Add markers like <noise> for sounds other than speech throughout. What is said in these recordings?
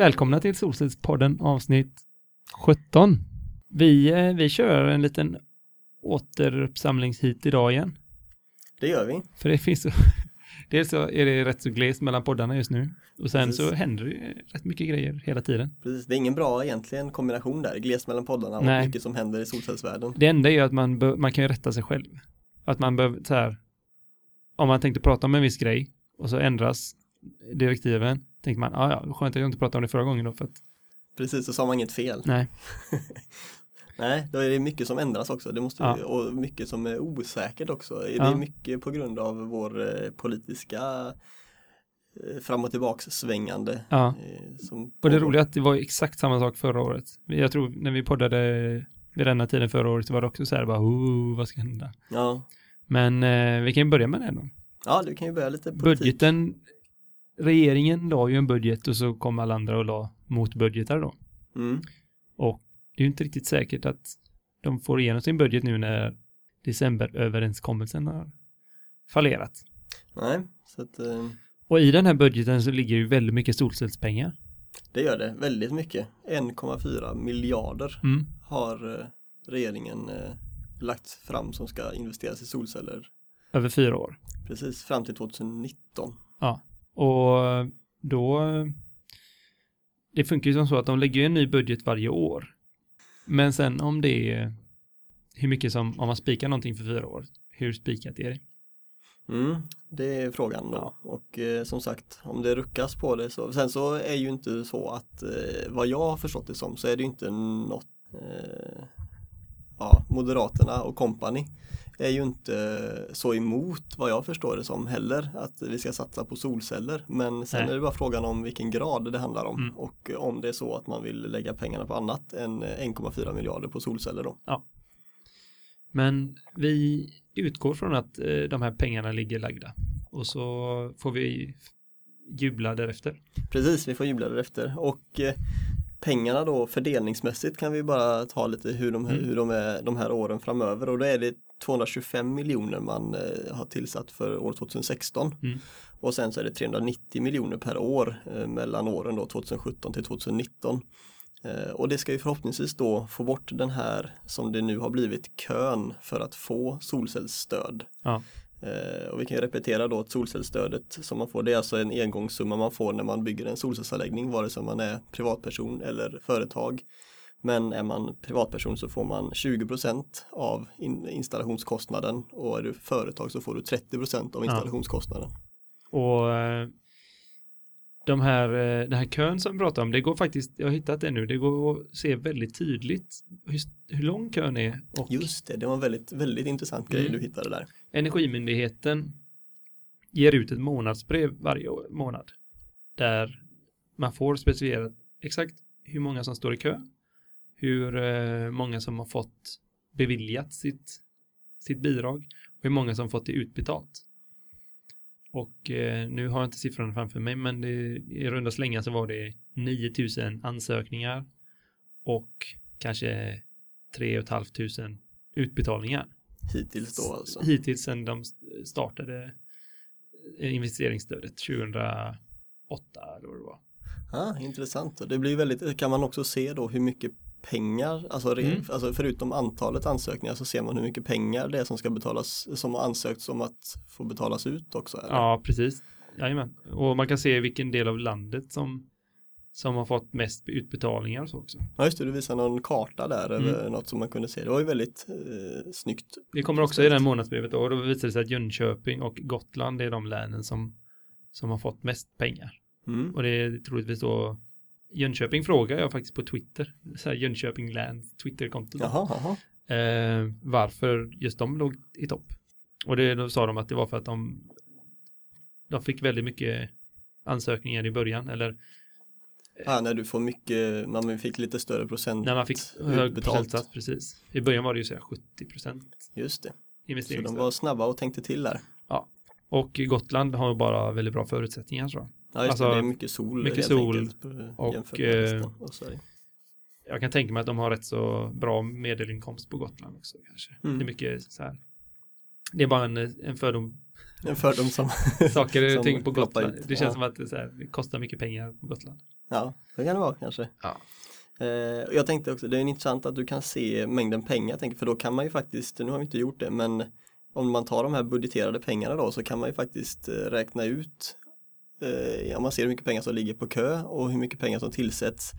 välkomna till Solcellspodden avsnitt 17. Vi, eh, vi kör en liten återuppsamlingshit idag igen. Det gör vi. För det finns så, <laughs> dels så är det rätt så glest mellan poddarna just nu. Och sen Precis. så händer det ju rätt mycket grejer hela tiden. Precis. Det är ingen bra egentligen kombination där, glest mellan poddarna och Nej. mycket som händer i solcellsvärlden. Det enda är att man, bör, man kan ju rätta sig själv. Att man behöver så här, om man tänkte prata om en viss grej och så ändras direktiven, tänker man, ah, ja, skönt att jag inte pratade om det förra gången då, för att, Precis, så sa man inget fel. nej, <laughs> Nej, då är det mycket som ändras också. Det måste, Ja. Och mycket som är osäkert också. Det Ja. är mycket på grund av vår eh, politiska eh, fram och tillbaks svängande. ja. eh, Och det roliga är att det var exakt samma sak förra året. Jag tror när vi poddade vid denna tiden förra året var det också så här bara, oh, vad ska hända? Ja. Men eh, vi kan ju börja med det då. ja, du kan ju börja lite politik. Budgeten, regeringen la ju en budget och så kom alla andra och la motbudgetar då. Mm. Och det är ju inte riktigt säkert att de får igenom sin budget nu när decemberöverenskommelsen har fallerat. Nej, så att eh, Och i den här budgeten så ligger ju väldigt mycket solcellspengar. det gör det väldigt mycket. 1,4 miljarder Mm. har eh, regeringen eh, lagt fram som ska investeras i solceller Över fyra år. precis fram till 2019. Och då, det funkar ju som så att de lägger en ny budget varje år. Men sen om det är hur mycket som, om man spikar någonting för fyra år, hur spikat är det? Mm, det är frågan då. Ja. Och eh, som sagt, om det ruckas på det så. Sen så är ju inte så att eh, vad jag har förstått det som så är det ju inte något eh, ja, Moderaterna och kompani är ju inte så emot vad jag förstår det som heller att vi ska satsa på solceller. Men sen Nej. är det bara frågan om vilken grad det handlar om Mm. och om det är så att man vill lägga pengarna på annat än eh, 1,4 miljarder på solceller då. Men vi utgår från att eh, de här pengarna ligger lagda. Och så får vi jubla därefter. Precis, vi får jubla därefter och eh, pengarna då fördelningsmässigt kan vi bara ta lite hur de, Mm. hur de är de här åren framöver och då är det 225 miljoner man eh, har tillsatt för år 2016 Mm. och sen så är det 390 miljoner per år eh, mellan åren då 2017 till 2019 eh, och det ska ju förhoppningsvis då få bort den här som det nu har blivit kön för att få solcellsstöd. Ja. Eh, och vi kan ju repetera då att solcellsstödet som man får det är alltså en engångssumma man får när man bygger en solcellsanläggning vare sig man är privatperson eller företag. Men är man privatperson så får man 20% av in- installationskostnaden och är du företag så får du 30% av installationskostnaden. Och eh, de här, eh, den här kön som vi pratar om, det går faktiskt, jag har hittat det nu, det går att se väldigt tydligt hur, hur lång kön är. Och Just det, det var en väldigt, väldigt intressant grej Mm. du hittade där. Energimyndigheten ger ut ett månadsbrev varje månad. Där man får specificerat exakt hur många som står i kö. Hur eh, många som har fått beviljat sitt, sitt bidrag. Och hur många som fått det utbetalt. Och eh, nu har jag inte siffrorna framför mig men det, i runda slängar så var det 9000 ansökningar. Och kanske 3 500 utbetalningar Hittills då alltså. hittills sedan de startade eh, investeringsstödet 2008 eller vad det var. Ja, intressant. Det blir väldigt, kan man också se då hur mycket pengar, alltså, Mm. alltså förutom antalet ansökningar så ser man hur mycket pengar det är som ska betalas, som har ansökts om att få betalas ut också. Eller? Ja, precis. Jajamän. Och man kan se vilken del av landet som, som har fått mest utbetalningar och så också. Ja just det, du visar någon karta där Mm. över något som man kunde se. Det var ju väldigt eh, snyggt. Det kommer också i här månadsbrevet då, och då visar det sig att Jönköping och Gotland är de länen som, som har fått mest pengar. Mm. Och det är troligtvis då Jönköping frågar jag faktiskt på Twitter, så här Jönköping Lands Twitterkonto. Jaha, jaha. eh, varför just de låg i topp. Och det, då sa de att det var för att de, de fick väldigt mycket ansökningar i början, eller Ja, när du får mycket, man fick lite större procent när man fick hög procentsats, precis. I början var det ju så här 70 procent Just det, så de var snabba och tänkte till där. Och Gotland har bara väldigt bra förutsättningar tror jag. Ja, just Alltså, det, det är mycket sol mycket sol enkelt, och, eh, Sverige. Jag kan tänka mig att de har rätt så bra medelinkomst på Gotland också kanske. Mm. Det är mycket så här. Det är bara en, en fördom. En fördom som <laughs> Saker och ting på Gotland. ut, Det känns ja. som att det, här, det kostar mycket pengar på Gotland. Ja, det kan det vara kanske. Ja. Eh, och jag tänkte också, det är intressant att du kan se mängden pengar, tänker, för då kan man ju faktiskt, nu har vi inte gjort det, men om man tar de här budgeterade pengarna då så kan man ju faktiskt eh, räkna ut eh, om man ser hur mycket pengar som ligger på kö och hur mycket pengar som tillsätts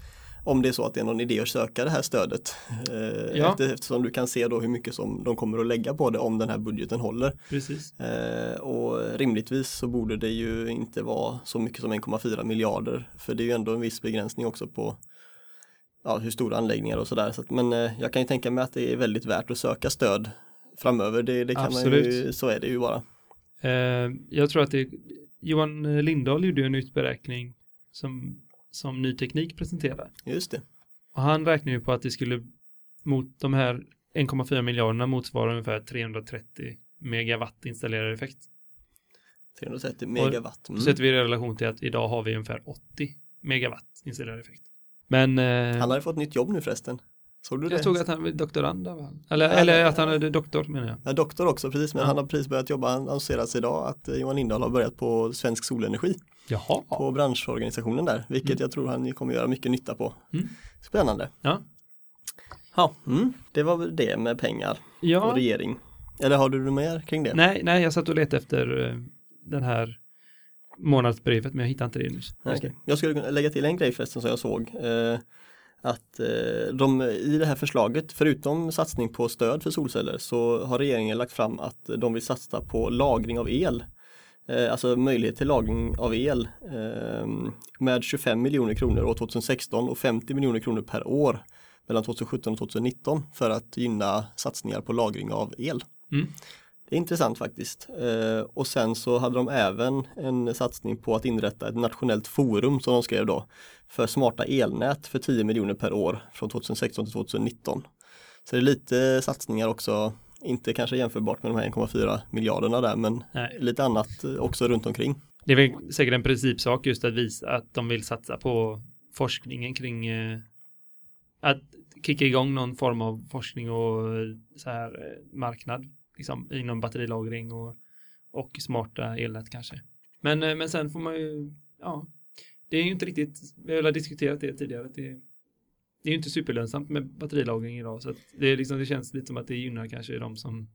om det är så att det är någon idé att söka det här stödet. Eh, Ja. efter, eftersom du kan se då hur mycket som de kommer att lägga på det om den här budgeten håller. Precis. Eh, och rimligtvis så borde det ju inte vara så mycket som 1,4 miljarder för det är ju ändå en viss begränsning också på ja, hur stora anläggningar och sådär. Så men eh, jag kan ju tänka mig att det är väldigt värt att söka stöd framöver. Det, det kan man ju, Absolut. så är det ju bara. Jag tror att det Johan Lindahl gjorde ju en utberäkning som, som Ny Teknik presenterar. Just det. Och han räknar ju på att det skulle mot de här 1,4 miljarderna motsvara ungefär 330 megawatt installerad effekt. 330 megawatt. Mm. sätter vi i relation till att idag har vi ungefär 80 megawatt installerad effekt. Men eh, Han har ju fått nytt jobb nu förresten. Såg du det? jag såg att han var doktorand av han. Eller, Ja, eller att han är doktor menar jag. Ja, doktor också, precis, men Ja. han har precis börjat jobba, han annonseras idag att eh, Johan Lindahl har börjat på Svensk Solenergi, Jaha. på branschorganisationen där, vilket Mm. jag tror han kommer göra mycket nytta på. Mm. Spännande. Ja. Ja, mm. det var väl det med pengar och Ja, regering. Eller har du något mer kring det? nej, nej, jag satt och letade efter eh, den här månadsbrevet men jag hittade inte det nyss. Okej. Jag skulle lägga till en grej förresten som jag såg. Att eh, de i det här förslaget, förutom satsning på stöd för solceller, så har regeringen lagt fram att de vill satsa på lagring av el. Eh, alltså möjlighet till lagring av el eh, med 25 miljoner kronor år 2016 och 50 miljoner kronor per år mellan 2017 och 2019 för att gynna satsningar på lagring av el. Mm. Det är intressant faktiskt. Eh, och sen så hade de även en satsning på att inrätta ett nationellt forum som de skrev då för smarta elnät för 10 miljoner per år från 2016 till 2019. Så det är lite satsningar också, inte kanske jämförbart med de här 1,4 miljarderna där men Nej. lite annat eh, också runt omkring. Det är väl säkert en principsak just att visa att de vill satsa på forskningen kring eh, att kicka igång någon form av forskning och så här marknad liksom inom batterilagring och, och smarta elnät kanske. Men, eh, men sen får man ju, ja, det är ju inte riktigt, vi har diskuterat det tidigare, att det, det är ju inte superlönsamt med batterilagring idag så att det, liksom, det känns lite som att det gynnar kanske de som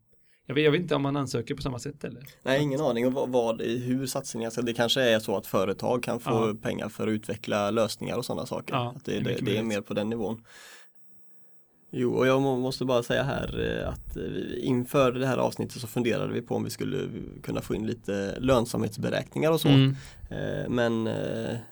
jag vet, jag vet inte om man ansöker på samma sätt eller? Nej, ingen aning om vad, vad hur satsningar ska, det kanske är så att företag kan få Ja. pengar för att utveckla lösningar och sådana saker. Ja, det, det det, är mer på den nivån. Jo, och jag må, måste bara säga här eh, att eh, inför det här avsnittet så funderade vi på om vi skulle kunna få in lite lönsamhetsberäkningar och så. Mm. Eh, Men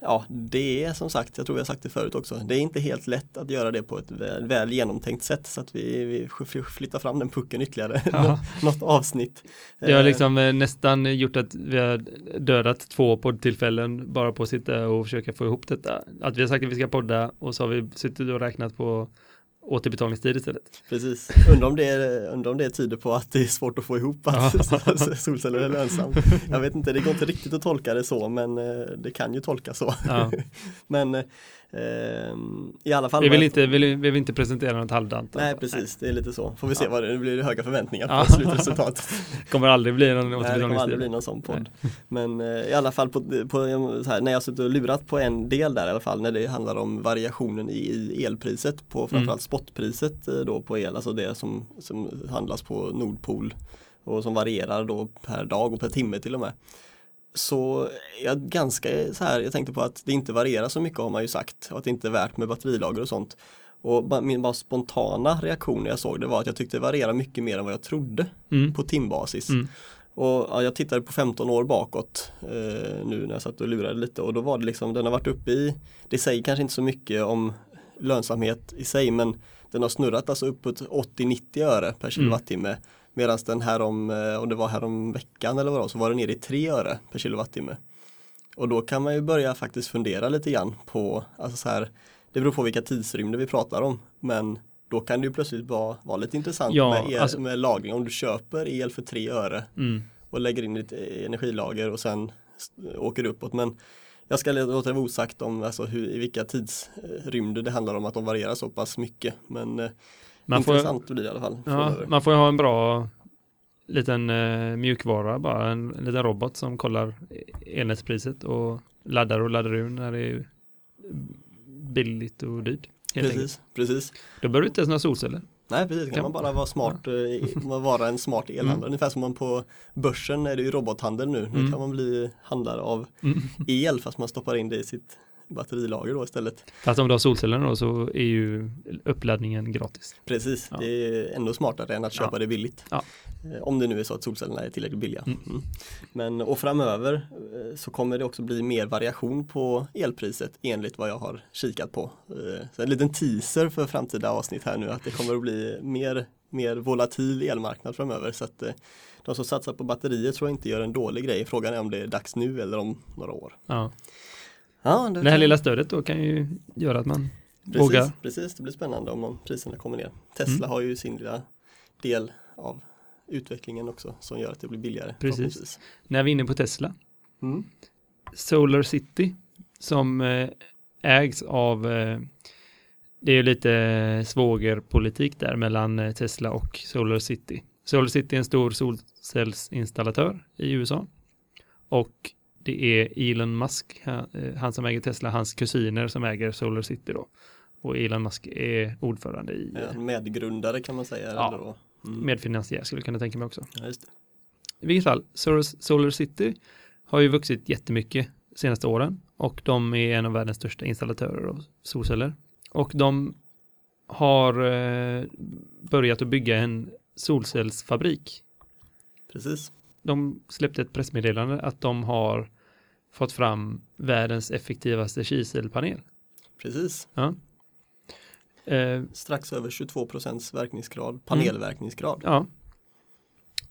ja, det är som sagt, jag tror vi har sagt det förut också, det är inte helt lätt att göra det på ett väl, väl genomtänkt sätt så att vi, vi flyttar fram den pucken ytterligare, Ja. något avsnitt. Det har liksom nästan gjort att vi har dödat två poddtillfällen bara på att sitta och försöka få ihop detta. Att vi har sagt att vi ska podda och så har vi suttit och räknat på återbetalningstid istället. Precis, undrar om, det, undrar om det tyder på att det är svårt att få ihop <laughs> att solceller är lönsamt. Jag vet inte, det går inte riktigt att tolka det så men eh, det kan ju tolkas så. Ja. <laughs> men eh, i alla fall Vi vill inte, vi vill inte presentera något halvdant. Nej precis, det är lite så. Får vi se Ja. vad det, det blir höga förväntningar på Ja. slutresultatet. Det <laughs> kommer aldrig bli någon Nej, det kommer aldrig bli någon sån podd. Men eh, i alla fall på, på, här, när jag suttit och lurat på en del där i alla fall när det handlar om variationen i, i elpriset på framförallt spotpriset eh, då på el, alltså det som, som handlas på Nordpol och som varierar då per dag och per timme till och med. Så jag ganska så här, jag tänkte på att det inte varierar så mycket har man ju sagt och att det inte är värt med batterilager och sånt. Och min bara spontana reaktion när jag såg det var att jag tyckte det varierar mycket mer än vad jag trodde Mm. på timbasis. Mm. Och ja, jag tittade på 15 år bakåt eh, nu när jag satt och lurade lite och då var det liksom, den har varit uppe i, det säger kanske inte så mycket om lönsamhet i sig men den har snurrat alltså uppåt 80-90 öre per kilowattimme medan den här om, eh, och det var här om veckan eller vad det var, så var den nere i 3 öre per kilowattimme. Och då kan man ju börja faktiskt fundera lite grann på, alltså så här, det beror på vilka tidsrymder vi pratar om, men då kan det ju plötsligt vara, vara lite intressant Ja, med, el, alltså- med lagring. Om du köper el för 3 öre Mm. och lägger in lite energilager och sen åker uppåt. Men jag ska låta det vara osagt om alltså hur, i vilka tidsrymder det handlar om att de varierar så pass mycket. Men Man, får, intressant blir det i alla fall. ja, man får ju ha en bra liten eh, mjukvara, bara en, en liten robot som kollar elnätspriset och laddar och laddar ur när det är billigt och dyrt. Enkelt. Precis, precis. Då behöver du inte ens några solceller. Nej precis, kan Kan- man bara vara smart, eh, <laughs> vara en smart elhandlare. Mm. Ungefär som man på börsen är det ju robothandel nu. Nu Mm. kan man bli handlare av Mm. <laughs> el fast man stoppar in det i sitt batterilager då istället. Fast om du har solcellerna då så är ju uppladdningen gratis. Precis, Ja. det är ändå smartare än att köpa Ja. det billigt. Ja. Eh, Om det nu är så att solcellerna är tillräckligt billiga. Mm. Mm. Men och framöver eh, så kommer det också bli mer variation på elpriset enligt vad jag har kikat på. Eh, Så en liten teaser för framtida avsnitt här nu att det kommer att bli mer, mer volatil elmarknad framöver. Så att de som satsar på batterier tror jag inte gör en dålig grej. Frågan är om det är dags nu eller om några år. Ja. Ja, Det här lilla stödet då kan ju göra att man Precis, vågar. precis, det blir spännande om priserna kommer ner. Tesla Mm. har ju sin lilla del av utvecklingen också som gör att det blir billigare. Precis. När vi är inne på Tesla. Mm. Solar City som eh, ägs av eh, det är ju lite svågerpolitik där mellan eh, Tesla och Solar City. Solar City är en stor solcellsinstallatör i USA och det är Elon Musk, han, eh, han som äger Tesla, hans kusiner som äger Solar City då. Och Elon Musk är ordförande i medgrundare kan man säga. Ja. Mm. medfinansiär skulle jag kunna tänka mig också. Ja. I vilket fall, Solar City har ju vuxit jättemycket de senaste åren och de är en av världens största installatörer av solceller. Och de har eh, börjat att bygga en solcellsfabrik. Precis. De släppte ett pressmeddelande att de har fått fram världens effektivaste kiselpanel. Precis. Eh, Strax över 22 procents Mm. verkningsgrad, panelverkningsgrad. Ja.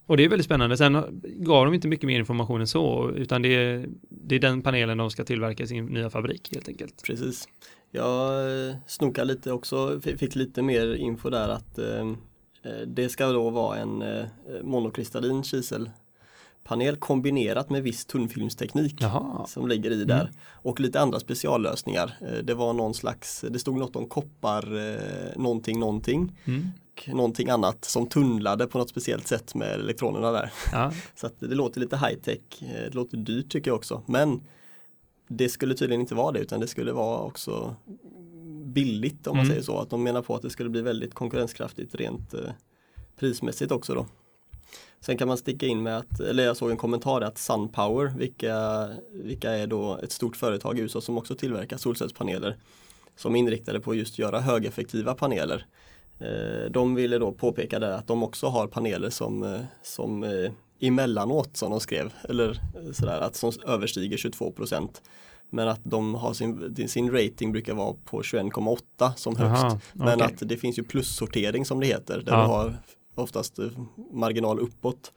Och det är väldigt spännande. Sen gav de inte mycket mer information än så, utan det är, det är den panelen de ska tillverka i sin nya fabrik helt enkelt. Precis. Jag eh, snokade lite också, fick lite mer info där att eh, eh, det ska då vara en eh, monokristallin kiselpanel kombinerat med viss tunnfilmsteknik. Jaha. som ligger i där. Mm. Och lite andra speciallösningar. Eh, Det var någon slags, det stod något om koppar, eh, någonting, någonting. Mm. Och någonting annat som tunnlade på något speciellt sätt med elektronerna där. Ja. <laughs> Så det låter lite high tech, eh, det låter dyrt tycker jag också. Men det skulle tydligen inte vara det utan det skulle vara också billigt om man Mm. säger så. Att de menar på att det skulle bli väldigt konkurrenskraftigt rent prismässigt också då. Sen kan man sticka in med att, eller jag såg en kommentar att SunPower, vilka, vilka är då ett stort företag i USA som också tillverkar solcellspaneler som är inriktade på just göra högeffektiva paneler. Eh, De ville då påpeka där att de också har paneler som, eh, som eh, emellanåt som de skrev, eller sådär att som överstiger 22% Men att de har sin, sin rating brukar vara på 21,8 som högst. Jaha, Men okej. att det finns ju plussortering som det heter, där Ja. du har oftast eh, marginal uppåt.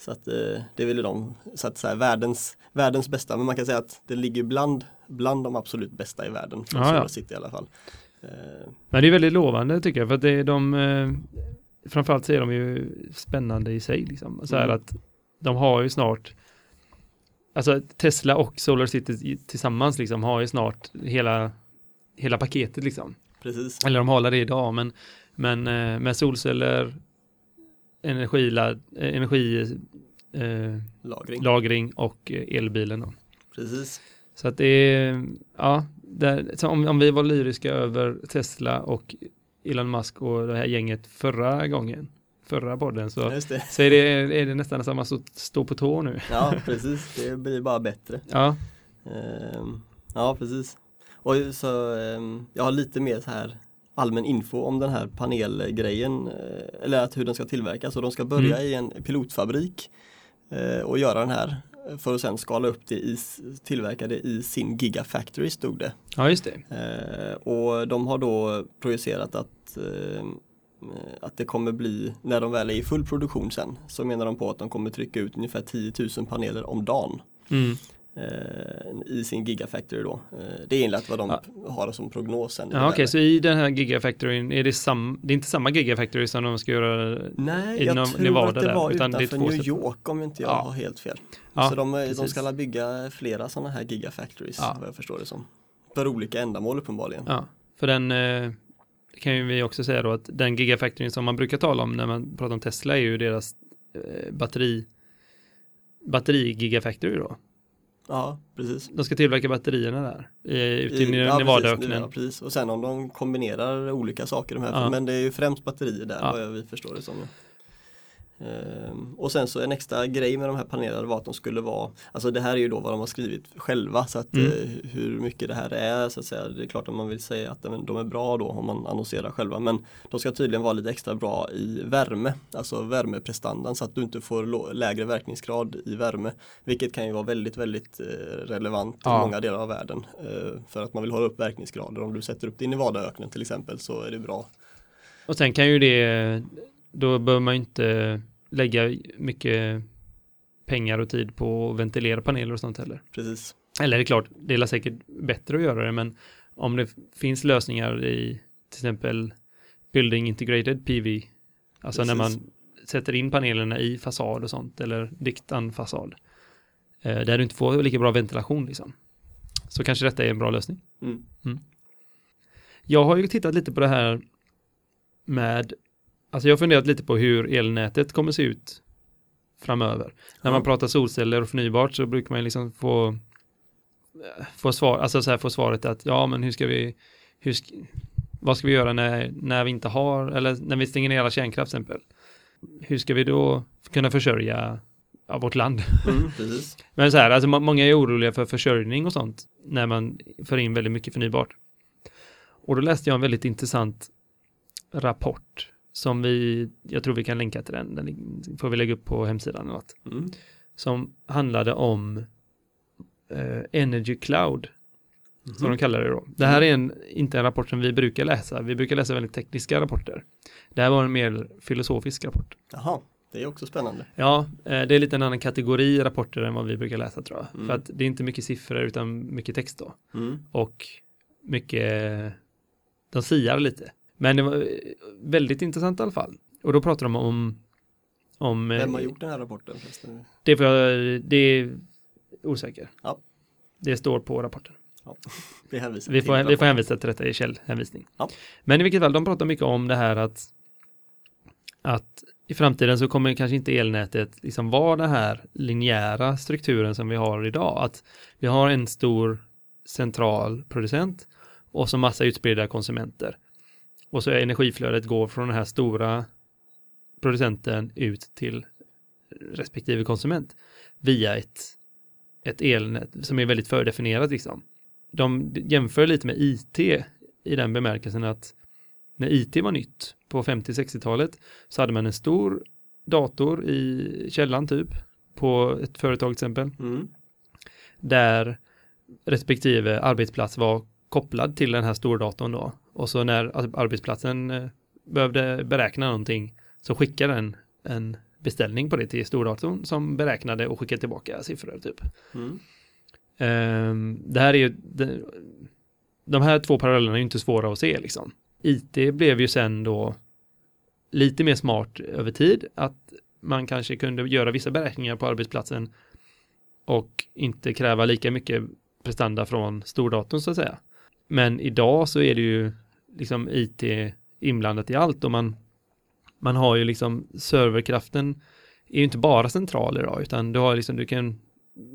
Så att eh, det ville de, så att här, världens, världens bästa, men man kan säga att det ligger bland, bland de absolut bästa i världen, från Ja. City i alla fall. Eh, Men det är väldigt lovande tycker jag, för att det är de, eh, framförallt så är de ju spännande i sig. Liksom. Så här Mm. att de har ju snart, alltså Tesla och Solar City tillsammans liksom har ju snart hela, hela paketet liksom. precis, Eller de håller det idag, men, men med solceller, energilad, eh, energilagring eh, lagring. lagring och eh, elbilen då. Precis, Så att det är, ja, där, om, om vi var lyriska över Tesla och Elon Musk och det här gänget förra gången, förra podden, så, det. så är, det, är det nästan samma som att stå på tå nu. Ja, precis, det blir bara bättre. <laughs> Ja, Ehm, ja, precis. Och så, ehm, jag har lite mer så här allmän info om den här panelgrejen, eh, eller att hur den ska tillverkas. Och de ska börja Mm. i en pilotfabrik eh, och göra den här för att sen skala upp det i, tillverka det i sin Gigafactory stod det. ja just det. Eh, och de har då projicerat att, att det kommer bli, när de väl är i full produktion sen, så menar de på att de kommer trycka ut ungefär 10 000 paneler om dagen Mm. Eh, i sin Gigafactory då. Eh, det är enligt vad de Ja. har som prognos sen. i Ja, det Okej, där. så i den här gigafactoryn, är det, sam, det är inte samma gigafactory som de ska göra? Nej, i jag tror Nevada att det där, var utan det är utanför två New. York om inte jag Ja. har helt fel. Ja, så de, eh, de ska alla bygga flera sådana här Gigafactories, Ja. vad jag förstår det som. För olika ändamål uppenbarligen. Ja, för den kan ju vi också säga då att den gigafactoryn som man brukar tala om när man pratar om Tesla är ju deras batteri batteri gigafactory då. Ja, precis. De ska tillverka batterierna där, i- ute i, I- ja, Nevadaöknen. ja, precis. Och sen om de kombinerar olika saker de här, Ja. men det är ju främst batterier där Ja. vad vi förstår det som. Ehm, och sen så en extra grej med de här panelerna var att de skulle vara, alltså det här är ju då vad de har skrivit själva så att Mm. eh, hur mycket det här är så att säga, det är klart att man vill säga att de, är bra då om man annonserar själva men de ska tydligen vara lite extra bra i värme, alltså värmeprestandan så att du inte får lägre verkningsgrad i värme vilket kan ju vara väldigt väldigt eh, relevant i Ja. många delar av världen eh, för att man vill hålla upp verkningsgrader om du sätter upp det i Nevadaöknen till exempel så är det bra. Och sen kan ju det, då behöver man inte lägga mycket pengar och tid på att ventilera paneler och sånt heller. Precis. Eller det är klart, det är säkert bättre att göra det, men om det finns lösningar i till exempel Building Integrated PV, alltså när Precis. man sätter in panelerna i fasad och sånt, eller diktan fasad, eh, där du inte får lika bra ventilation liksom. Så kanske detta är en bra lösning. Mm. Jag har ju tittat lite på det här med, alltså jag har funderat lite på hur elnätet kommer se ut framöver. När man pratar solceller och förnybart så brukar man liksom få få svar, alltså så här få svaret att ja men hur ska vi, hur ska, vad ska vi göra när, när vi inte har, eller när vi stänger ner alla kärnkraft till exempel. Hur ska vi då kunna försörja ja, vårt land? Mm. <laughs> Men så här, alltså må- många är oroliga för försörjning och sånt när man för in väldigt mycket förnybart. Och då läste jag en väldigt intressant rapport som vi, jag tror vi kan länka till den, den får vi lägga upp på hemsidan eller något, Mm. som handlade om eh, Energy Cloud, som Mhm. de kallar det då. Det här är en, inte en rapport som vi brukar läsa, vi brukar läsa väldigt tekniska rapporter. Det här var en mer filosofisk rapport. Jaha, det är också spännande. Ja, eh, det är lite en annan kategori rapporter än vad vi brukar läsa tror jag. Mm. För att det är inte mycket siffror utan mycket text då. Mm. Och mycket, de siar lite. Men det var eh, väldigt intressant i alla fall. Och då pratar de om, om eh, Vem har gjort den här rapporten förresten? det, får jag, det är osäker. Ja. Det står på rapporten. Vi hänvisar Vi till får, vi får hänvisa till detta i källhänvisning. Ja. Men i vilket fall, de pratar mycket om det här att, att i framtiden så kommer kanske inte elnätet liksom vara den här linjära strukturen som vi har idag. Att vi har en stor central producent och så massa utspridda konsumenter. Och så är energiflödet går från den här stora producenten ut till respektive konsument via ett, ett elnät som är väldigt fördefinierat liksom de jämför lite med IT i den bemärkelsen att när IT var nytt på 50-60-talet så hade man en stor dator i källan typ på ett företag till exempel Mm. där respektive arbetsplats var kopplad till den här stordatorn då och så när arbetsplatsen eh, behövde beräkna någonting så skickade den en beställning på det till stordatorn som beräknade och skickade tillbaka siffror typ. Mm. Ehm, det här är ju, de, de här två parallellerna är ju inte svåra att se liksom. IT blev ju sen då lite mer smart över tid, att man kanske kunde göra vissa beräkningar på arbetsplatsen och inte kräva lika mycket prestanda från stordatorn så att säga. Men idag så är det ju liksom IT inblandat i allt och man, man har ju liksom serverkraften är ju inte bara central idag utan du har liksom, du kan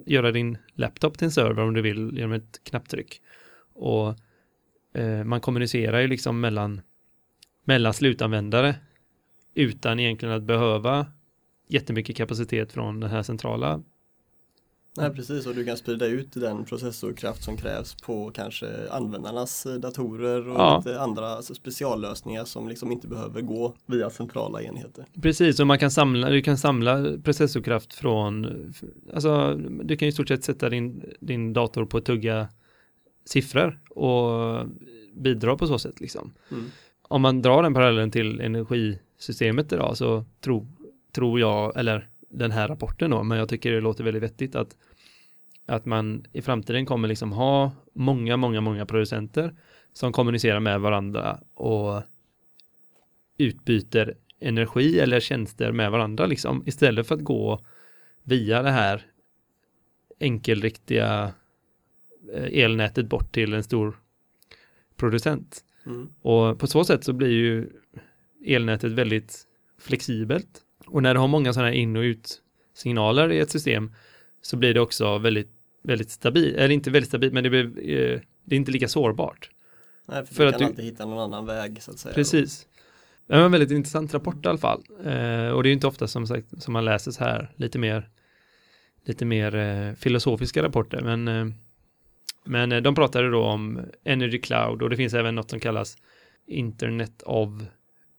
göra din laptop till en server om du vill genom ett knapptryck. Och eh, man kommunicerar ju liksom mellan, mellan slutanvändare utan egentligen att behöva jättemycket kapacitet från den här centrala. Nej precis och du kan sprida ut den processorkraft som krävs på kanske användarnas eh, datorer och Ja. lite andra speciallösningar som liksom inte behöver gå via centrala enheter. Precis, och man kan samla, du kan samla processorkraft från, alltså du kan ju i stort sett sätta din, din dator på att tugga siffror och bidra på så sätt liksom. Mm. om man drar den parallellen till energisystemet idag så tro, tror jag, eller den här rapporten då, men jag tycker det låter väldigt vettigt att, att man i framtiden kommer liksom ha många, många, många producenter som kommunicerar med varandra och utbyter energi eller tjänster med varandra liksom istället för att gå via det här enkelriktiga eh, elnätet bort till en stor producent. Mm. Och på så sätt så blir ju elnätet väldigt flexibelt. Och när du har många sådana här in och ut signaler i ett system så blir det också väldigt väldigt stabilt, eller inte väldigt stabilt, men det, blir, eh, det är inte lika sårbart. Nej, för, För du att kan du- alltid hitta någon annan väg så att säga. Precis. Det var en väldigt intressant rapport i alla fall. Eh, och det är ju inte ofta som, sagt, som man läser så här lite mer, lite mer eh, filosofiska rapporter. Men, eh, men eh, de pratade då om Energy Cloud och det finns även något som kallas Internet of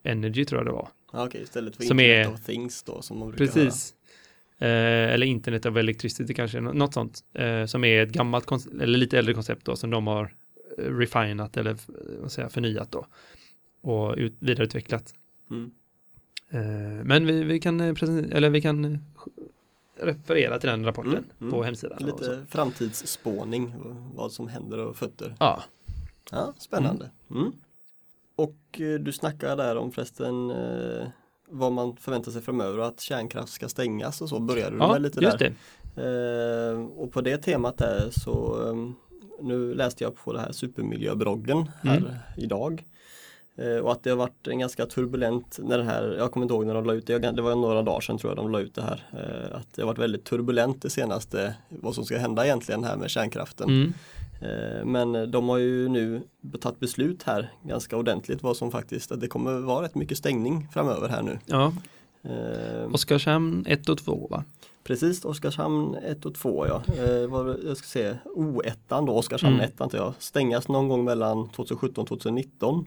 Energy tror jag det var. Ja, okej, istället för Som Internet är- of Things då som man brukar Precis. Eh, eller Internet of Electricity kanske, nå- något sånt. Eh, som är ett gammalt, eller lite äldre koncept då, som de har eh, refinat eller f- vad säger, förnyat då. Och ut, vidareutvecklat. höra. Mm. Eh, men vi, vi kan, eh, eller vi kan eh, referera till den rapporten Mm, mm. på hemsidan. Lite framtidsspåning, vad som händer och fötter. Ja, Ja, spännande. Mm. Och eh, du snackade där om förresten eh, vad man förväntar sig framöver och att kärnkraft ska stängas och så började du ja med lite där. det. Eh, och på det temat där så eh, nu läste jag på det här supermiljöbloggen här Mm. idag. Eh, och att det har varit en ganska turbulent när det här, jag kommer inte ihåg när de la ut det, det var några dagar sedan tror jag de la ut det här. Eh, att det har varit väldigt turbulent det senaste, vad som ska hända egentligen här med kärnkraften. Mm. Eh, Men de har ju nu tagit beslut här ganska ordentligt vad som faktiskt, att det kommer vara rätt mycket stängning framöver här nu. Ja, Eh, Oskarshamn 1 och 2 va? Precis, Oskarshamn 1 och 2 ja. Eh, jag ska se, O1 då, Oskarshamn Mm. 1 antar jag, stängas någon gång mellan 2017 och 2019.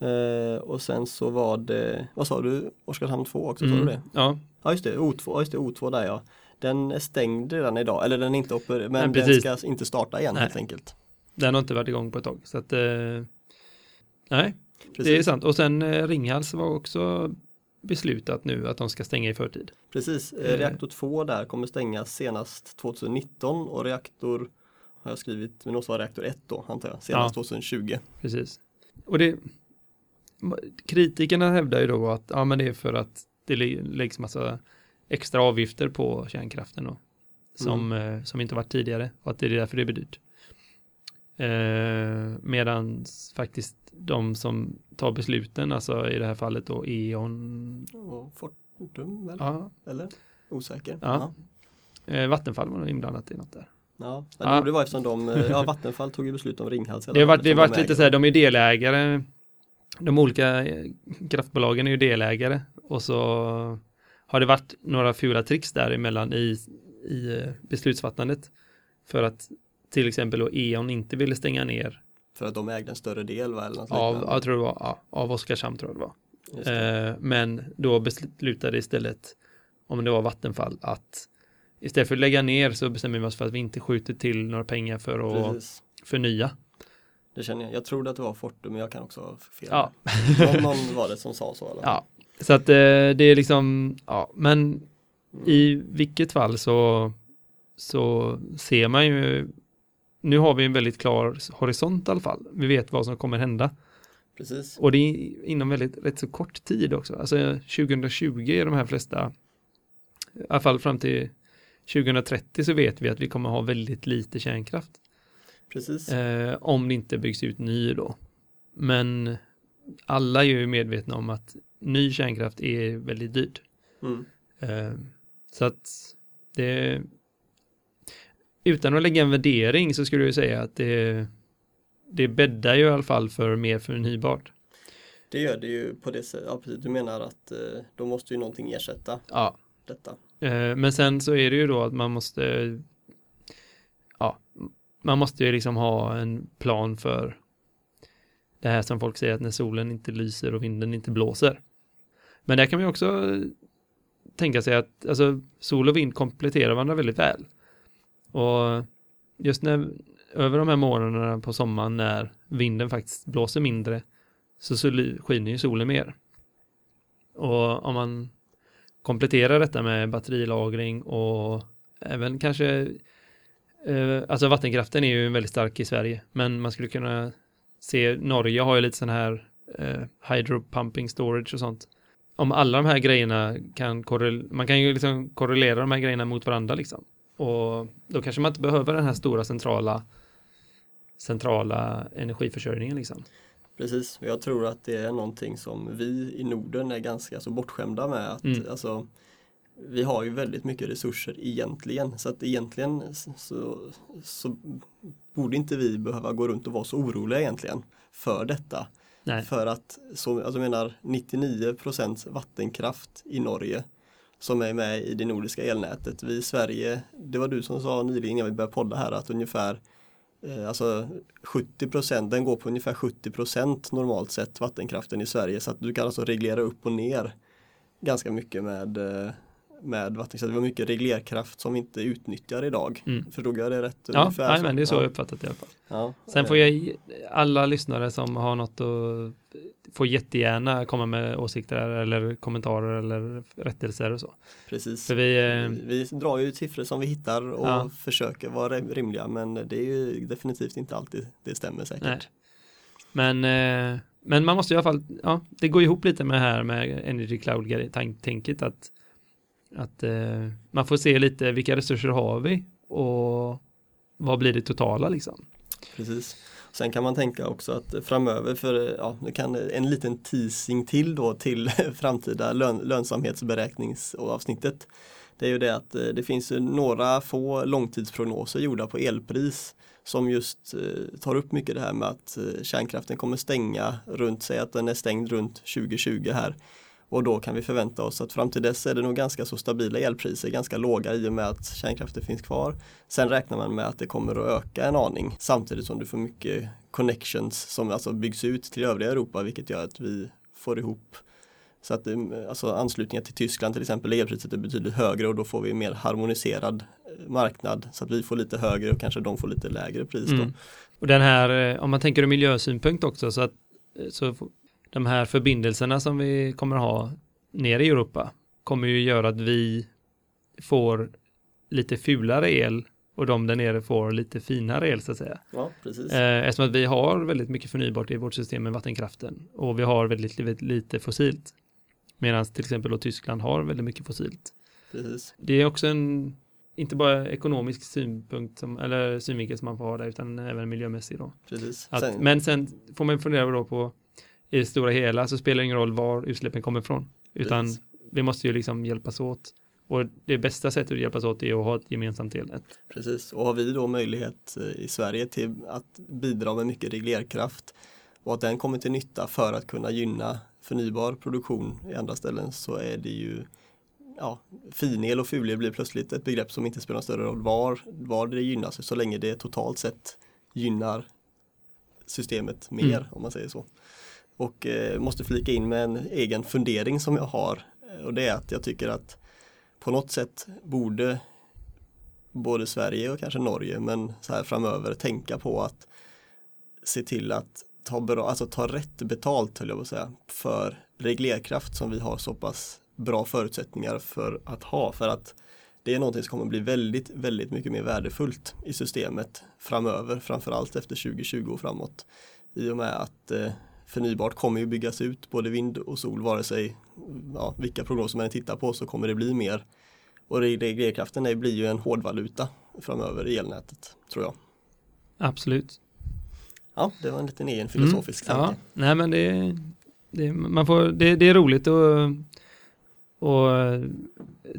Eh, och sen så var det, vad sa du, Oskarshamn 2 också, sa du det? Ja, Ja just det, O2, ja, just det, O2 där ja. Den är stängd redan idag, eller den är inte uppe, men Nej, den ska inte starta igen Nej. helt enkelt. den har inte varit igång på ett tag. Så att, eh, nej, Precis. det är sant. Och sen eh, Ringhals var också beslutat nu att de ska stänga i förtid. Precis, Eh. eh, reaktor 2 där kommer stängas senast 2019 och reaktor har jag skrivit, men också reaktor 1 då antar jag, senast Ja. 2020. Precis. Och det kritikerna hävdar ju då att ja, men det är för att det lä- läggs massa extra avgifter på kärnkraften då, som, eh, som inte varit tidigare och att det är därför det blir dyrt. Eh, Medan faktiskt de som tar besluten, alltså i det här fallet då E.ON, Och Fortum väl? ja, Eller? Osäker? Ja. eh, Vattenfall var nog inblandat i något där. ja. Ja. ja. Det var eftersom de, eh, ja <laughs> Vattenfall tog ju beslut om Ringhals. Det har varit, det varit lite så här, de är delägare, de olika eh, kraftbolagen är ju delägare och så har det varit några fula tricks däremellan i, i eh, beslutsfattandet för att till exempel då E.ON inte ville stänga ner För att de ägde en större del va? Eller något av, liknande. jag tror det var, ja, av Oskarshamn tror jag det var. Det. Eh, men då beslutade istället, om det var Vattenfall, att istället för att lägga ner så bestämmer vi oss för att vi inte skjuter till några pengar för att Precis. förnya. Det känner jag. Jag trodde att det var Fortum men jag kan också ha fel. Ja. någon, någon var det som sa så. Eller? Ja, så att eh, det är liksom, ja, men i vilket fall så, så ser man ju, nu har vi en väldigt klar horisont i alla fall. Vi vet vad som kommer hända. Precis. Och det är inom väldigt, rätt så kort tid också. Alltså 2020 är de här flesta, i alla fall fram till 2030 så vet vi att vi kommer ha väldigt lite kärnkraft. Precis. Eh, om det inte byggs ut ny då. Men alla är ju medvetna om att ny kärnkraft är väldigt dyrt. Mm. Eh, så att det utan att lägga en värdering så skulle jag säga att det det bäddar ju i alla fall för mer förnybart. Det gör det ju på det sättet. Ja, precis. Du menar att eh, då måste ju någonting ersätta Ja, detta. Eh, Men sen så är det ju då att man måste ja, man måste ju liksom ha en plan för det här som folk säger att när solen inte lyser och vinden inte blåser. Men där kan man också eh, tänka sig att alltså, sol och vind kompletterar varandra väldigt väl. Och just när över de här månaderna på sommaren när vinden faktiskt blåser mindre så, skiner ju solen mer. Och om man kompletterar detta med batterilagring och även kanske eh, alltså vattenkraften är ju väldigt stark i Sverige men man skulle kunna se Norge har ju lite sån här eh, hydro pumping storage och sånt om alla de här grejerna kan korrel- man kan ju liksom korrelera de här grejerna mot varandra liksom och då kanske man inte behöver den här stora centrala centrala energiförsörjningen liksom Precis, och jag tror att det är någonting som vi i Norden är ganska så bortskämda med. Att, Mm. alltså, vi har ju väldigt mycket resurser egentligen så att egentligen så, så borde inte vi behöva gå runt och vara så oroliga egentligen för detta. Nej. För att, så, alltså jag menar 99% vattenkraft i Norge som är med i det nordiska elnätet. Vi i Sverige, det var du som sa nyligen innan vi började podda här att ungefär eh, alltså 70 den går på ungefär 70 normalt sett vattenkraften i Sverige så att du kan alltså reglera upp och ner ganska mycket med eh, med vattenkraft. Det var mycket reglerkraft som vi inte utnyttjar idag. Mm. Förstod jag det rätt? Ja, ungefär nej, men det är så ja. jag uppfattat det i alla fall. Ja. Sen får jag alla lyssnare som har något att får jättegärna komma med åsikter eller kommentarer eller rättelser och så. Precis. För vi, eh, Vi drar ju siffror som vi hittar och Ja. försöker vara rimliga men det är ju definitivt inte alltid det stämmer säkert. Nej. men, eh, men man måste i alla fall, ja, det går ihop lite med det här med Energy Cloud-tänket att, att eh, man får se lite vilka resurser har vi och vad blir det totala liksom. Precis. Sen kan man tänka också att framöver, för ja, det kan en liten teasing till då till <laughs> framtida lön, lönsamhetsberäkningsavsnittet. Det är ju det att eh, det finns några få långtidsprognoser gjorda på elpris som just eh, tar upp mycket det här med att eh, kärnkraften kommer stänga runt, säg att den är stängd runt 2020 här. Och då kan vi förvänta oss att fram till dess är det nog ganska så stabila elpriser, ganska låga i och med att kärnkraften finns kvar. Sen räknar man med att det kommer att öka en aning samtidigt som du får mycket connections som alltså byggs ut till övriga Europa vilket gör att vi får ihop så att eh, alltså anslutningar till Tyskland till exempel, elpriset är betydligt högre och då får vi en mer harmoniserad eh, marknad så att vi får lite högre och kanske de får lite lägre pris då. Mm. Och den här, eh, om man tänker ur miljösynpunkt också, så att så de här förbindelserna som vi kommer ha nere i Europa kommer ju göra att vi får lite fulare el och de där nere får lite finare el så att säga. Ja, precis. Eh, eftersom att vi har väldigt mycket förnybart i vårt system med vattenkraften och vi har väldigt, väldigt lite fossilt. Medan till exempel då Tyskland har väldigt mycket fossilt. precis. Det är också en, inte bara ekonomisk synpunkt som, eller synvinkel som man får ha där utan även miljömässig då. precis. Att, Sen, Men sen får man fundera då på i det stora hela så spelar det ingen roll var utsläppen kommer ifrån. Utan Precis. vi måste ju liksom hjälpas åt. Och det bästa sättet att hjälpas åt är att ha ett gemensamt elnät. Precis, och har vi då möjlighet eh, i Sverige till att bidra med mycket reglerkraft och att den kommer till nytta för att kunna gynna förnybar produktion i andra ställen så är det ju ja, finel och fulel blir plötsligt ett begrepp som inte spelar någon större roll var, var det gynnas så länge det totalt sett gynnar systemet mer Mm. om man säger så. Och eh, måste flika in med en egen fundering som jag har eh, och det är att jag tycker att på något sätt borde både Sverige och kanske Norge men så här framöver tänka på att se till att ta, bra, alltså ta rätt betalt höll jag på att säga för reglerkraft som vi har så pass bra förutsättningar för att ha för att det är någonting som kommer bli väldigt, väldigt mycket mer värdefullt i systemet framöver, framförallt efter 2020 och framåt. I och med att eh, förnybart kommer ju byggas ut, både vind och sol, vare sig ja, vilka prognoser man tittar på så kommer det bli mer. Och reglerkraften blir ju en hårdvaluta framöver i elnätet, tror jag. Absolut. Ja, det var en liten egen filosofisk Mm, tanke. Ja, nej men det, det, man får, det, det är roligt att och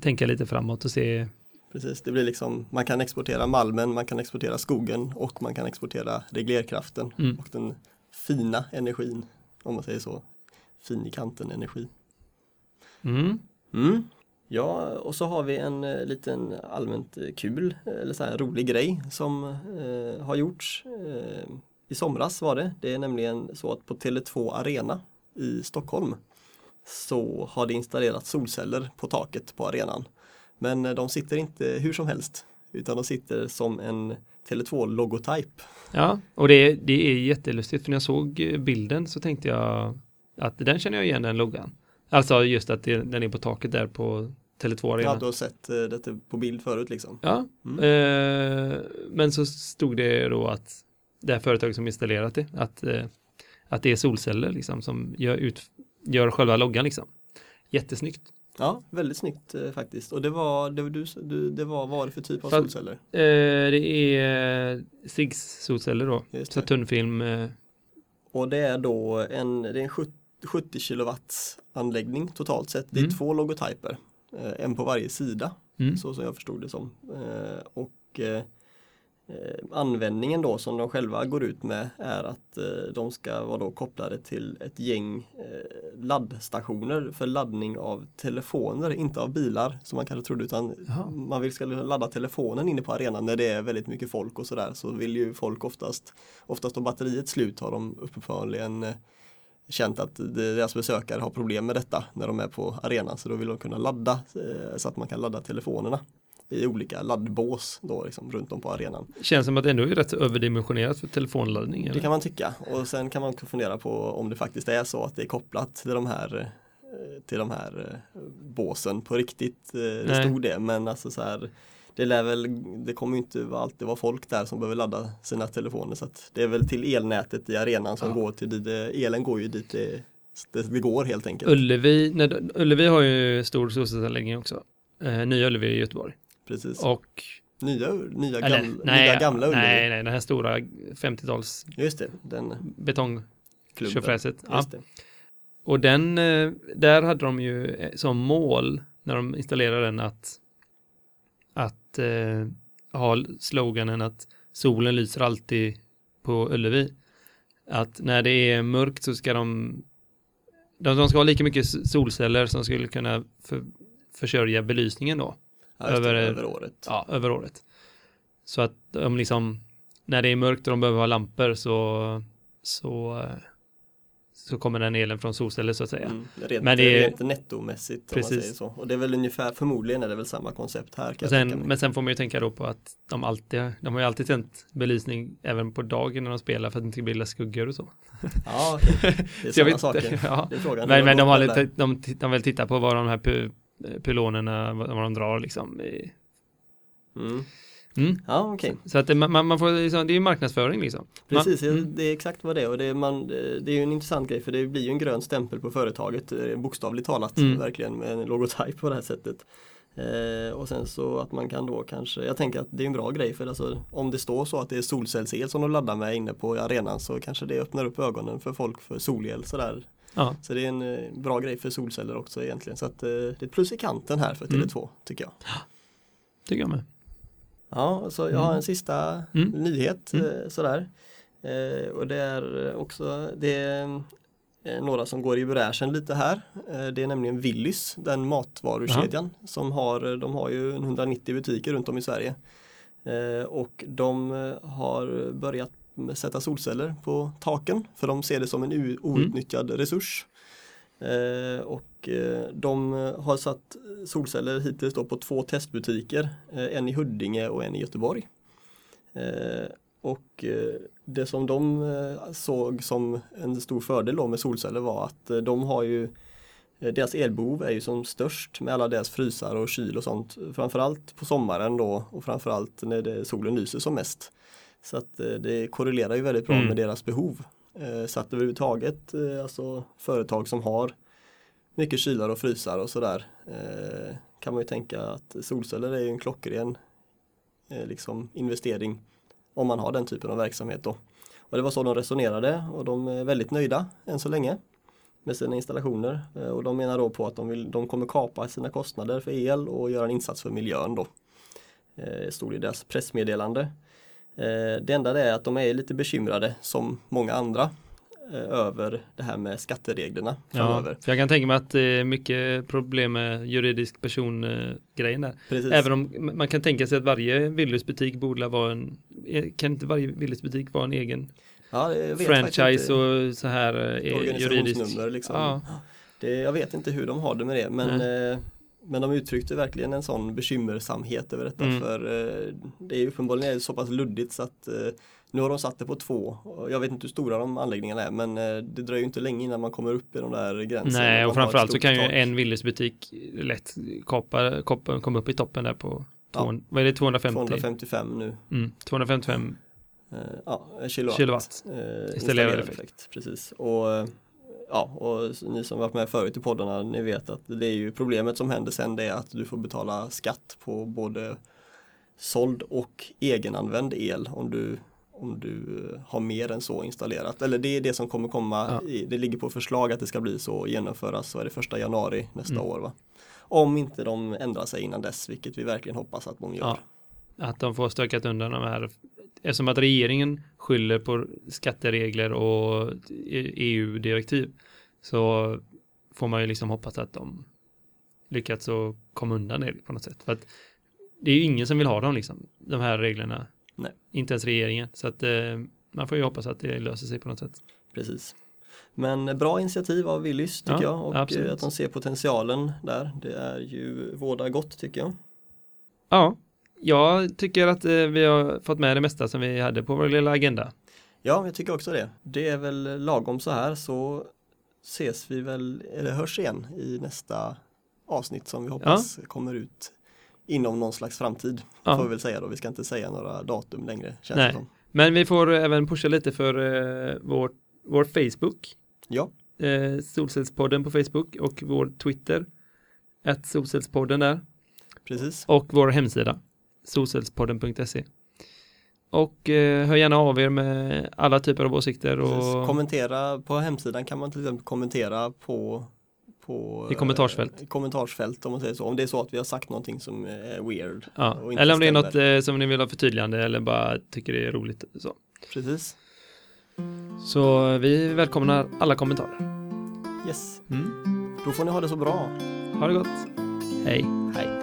tänka lite framåt och se. Precis, det blir liksom, man kan exportera malmen, man kan exportera skogen och man kan exportera reglerkraften Mm. och den fina energin, om man säger så. Fin i kanten energi. Mm. Mm. Ja, och så har vi en eh, liten allmänt eh, kul eh, eller så här rolig grej som eh, har gjorts eh, i somras var det. Det är nämligen så att på Tele2 Arena i Stockholm så har det installerats solceller på taket på arenan. Men de sitter inte hur som helst utan de sitter som en Tele2-logotyp. Ja, och det, det är jättelustigt för när jag såg bilden så tänkte jag att den känner jag igen den loggan. Alltså just att det, den är på taket där på Tele2 Ja, Arena. du har sett eh, detta på bild förut liksom. Ja, Mm. eh, men så stod det då att det här företaget som installerat det, att, eh, att det är solceller liksom som gör, ut, gör själva loggan liksom. Jättesnyggt. Ja, väldigt snyggt eh, faktiskt. Och det var, det, var du, du, det var, vad var det för typ av Fast- solceller? Eh, det är eh, SIGs solceller då. Saturnfilm. Eh, Och det är då en, det är en 70, 70 kilowatts anläggning totalt sett. Det är Mm. två logotyper. eh, en på varje sida, Mm. så som jag förstod det som. Eh, och användningen då som de själva går ut med är att eh, de ska vara då kopplade till ett gäng eh, laddstationer för laddning av telefoner, inte av bilar som man kanske trodde utan Jaha. man vill ska ladda telefonen inne på arenan när det är väldigt mycket folk och sådär så vill ju folk oftast oftast då batteriet slut har de uppenbarligen eh, känt att deras besökare har problem med detta när de är på arenan så då vill de kunna ladda eh, så att man kan ladda telefonerna i olika laddbås då liksom runt om på arenan. Känns som att det ändå är rätt överdimensionerat för telefonladdning. Det Eller? kan man tycka och sen kan man fundera på om det faktiskt är så att det är kopplat till de här eh, till de här eh, båsen på riktigt. Eh, Det Nej. stod det men alltså så här det lär väl, det kommer ju inte alltid vara folk där som behöver ladda sina telefoner så att det är väl till elnätet i arenan som Ja. går till dit, det- elen går ju dit det, det, det går helt enkelt. Ullevi, när, Ullevi har ju stor solcellsanläggning också. Eh, nya Ullevi i Göteborg. Precis. Och, Nya, nya, eller, gamla, nej, nya gamla Ullevi. nej, nej, den här stora 50-tals Just det, den betong klubben. tjofräset. Ja. Det. Och den, eh, där hade de ju eh, som mål när de installerade den att, att eh, ha sloganen att solen lyser alltid på Ullevi. Att när det är mörkt så ska de, de, de ska ha lika mycket solceller som skulle kunna för, försörja belysningen då, Det, Över- över året. ja, över året. Så att de liksom, när det är mörkt och de behöver ha lampor så, så, så kommer den elen från solceller så att säga. Mm, rent, Men det är- rent nettomässigt om man Precis. säger så. Och det är väl ungefär, förmodligen är det väl samma koncept här. Kan sen, men sen får man ju tänka då på att de alltid, de har ju alltid tänt belysning även på dagen när de spelar för att det inte ska bilda skuggor och så. Ja, okej. det är <laughs> sådana saker. <laughs> ja. Det är frågan. Men, men de, har lite, de, de vill titta på vad de här pylonerna, vad, de drar liksom. Mm. mm. Ja, okej. Så att det, man, man får, liksom, det är ju marknadsföring liksom. Precis, mm. det är exakt vad det är och det är, man, det är ju en intressant grej för det blir ju en grön stämpel på företaget eh, bokstavligt talat Mm. verkligen med en logotyp på det här sättet. Eh, och sen så att man kan då kanske, jag tänker att det är en bra grej för alltså, om det står så att det är solcellsel som de laddar med inne på arenan så kanske det öppnar upp ögonen för folk för solel sådär. Ja, Så det är en eh, bra grej för solceller också egentligen så att eh, det är plus i kanten här för Mm. Tele2 tycker jag. tycker jag med. Ja, så jag har en sista Mm. nyhet Mm. eh, sådär. Och det är också det är några som går i bräschen lite här. Det är nämligen Willys, den matvarukedjan som har, de har ju 190 butiker runt om i Sverige. Och de har börjat sätta solceller på taken för de ser det som en u- outnyttjad resurs. Eh, och eh, de har satt solceller hittills då på två testbutiker, eh, en i Huddinge och en i Göteborg. Eh, och det som de såg som en stor fördel då med solceller var att de har ju deras elbehov är ju som störst med alla deras frysar och kyl och sånt. Framförallt på sommaren då och framförallt när det, solen lyser som mest. Så att eh, det korrelerar ju väldigt bra Mm. med deras behov. Eh, Så att överhuvudtaget, eh, alltså företag som har mycket kylar och frysar och sådär kan man ju tänka att solceller är ju en klockren liksom investering om man har den typen av verksamhet då. Och det var så de resonerade och de är väldigt nöjda än så länge med sina installationer och de menar då på att de, vill, de kommer kapa sina kostnader för el och göra en insats för miljön då. Eh, stod i deras pressmeddelande. Eh, det enda det är att de är lite bekymrade som många andra eh, över det här med skattereglerna Ja, framöver. för jag kan tänka mig att det är mycket problem med juridisk person-grejen där. Precis. Även om man kan tänka sig att varje Willys-butik borde vara en, kan inte varje Willys-butik vara en egen ja, franchise och så här eh, juridisk? organisationsnummer liksom. Ja, Det, jag vet inte hur de har det med det men, eh, men de uttryckte verkligen en sån bekymmersamhet över detta Mm. för eh, det är ju uppenbarligen så pass luddigt så att eh, nu har de satt det på två. Jag vet inte hur stora de anläggningarna är men eh, det dröjer ju inte länge innan man kommer upp i de där gränserna. nej och framförallt så kan ju en Willys-butik lätt kapa, kapa, komma upp i toppen där på Ja. 200, vad är det 250? 255 nu. Mm, 255 Eh, ja, kilowatt. kilowatt. Eh, Installerad effekt. Precis. Och, ja, och ni som varit med förut i poddarna, ni vet att det är ju problemet som händer sen det är att du får betala skatt på både såld och egenanvänd el om du om du eh, har mer än så installerat. Eller det är det som kommer komma, Ja. det ligger på förslag att det ska bli så och genomföras så är det första januari nästa Mm. år. Va? Om inte de ändrar sig innan dess, vilket vi verkligen hoppas att de gör. Ja. Att de får stökat undan de här. Eftersom att regeringen skyller på skatteregler och EU-direktiv så får man ju liksom hoppas att de lyckats att komma undan det på något sätt. För att det är ju ingen som vill ha dem liksom, de här reglerna. Nej. Inte ens regeringen. Så att eh, man får ju hoppas att det löser sig på något sätt. Precis. Men bra initiativ av Willys tycker Ja, jag och absolut. eh, att de ser potentialen där. Det är ju vårda gott tycker jag. Ja, jag tycker att eh, vi har fått med det mesta som vi hade på vår lilla agenda. Ja, jag tycker också det. Det är väl lagom så här så ses vi väl, eller hörs igen i nästa avsnitt som vi hoppas kommer ut inom någon slags framtid. Ja. Får vi väl säga då, vi ska inte säga några datum längre känns Nej. som. Men vi får även pusha lite för eh, vår, vår Facebook, Ja, eh, Solcellspodden på Facebook och vår Twitter, att Solcellspodden där, precis. och vår hemsida, solcellspodden.se. Och eh, hör gärna av er med alla typer av åsikter precis. och Kommentera på hemsidan kan man till exempel kommentera på på I kommentarsfält. eh, kommentarsfält om man säger så. Om det är så att vi har sagt någonting som är weird. ja. eller om det är något eh, som ni vill ha förtydligande eller bara tycker det är roligt. Så, Precis. så vi välkomnar alla kommentarer. Yes. Mm. Då får ni ha det så bra. Ha det gott. Hej. Hej.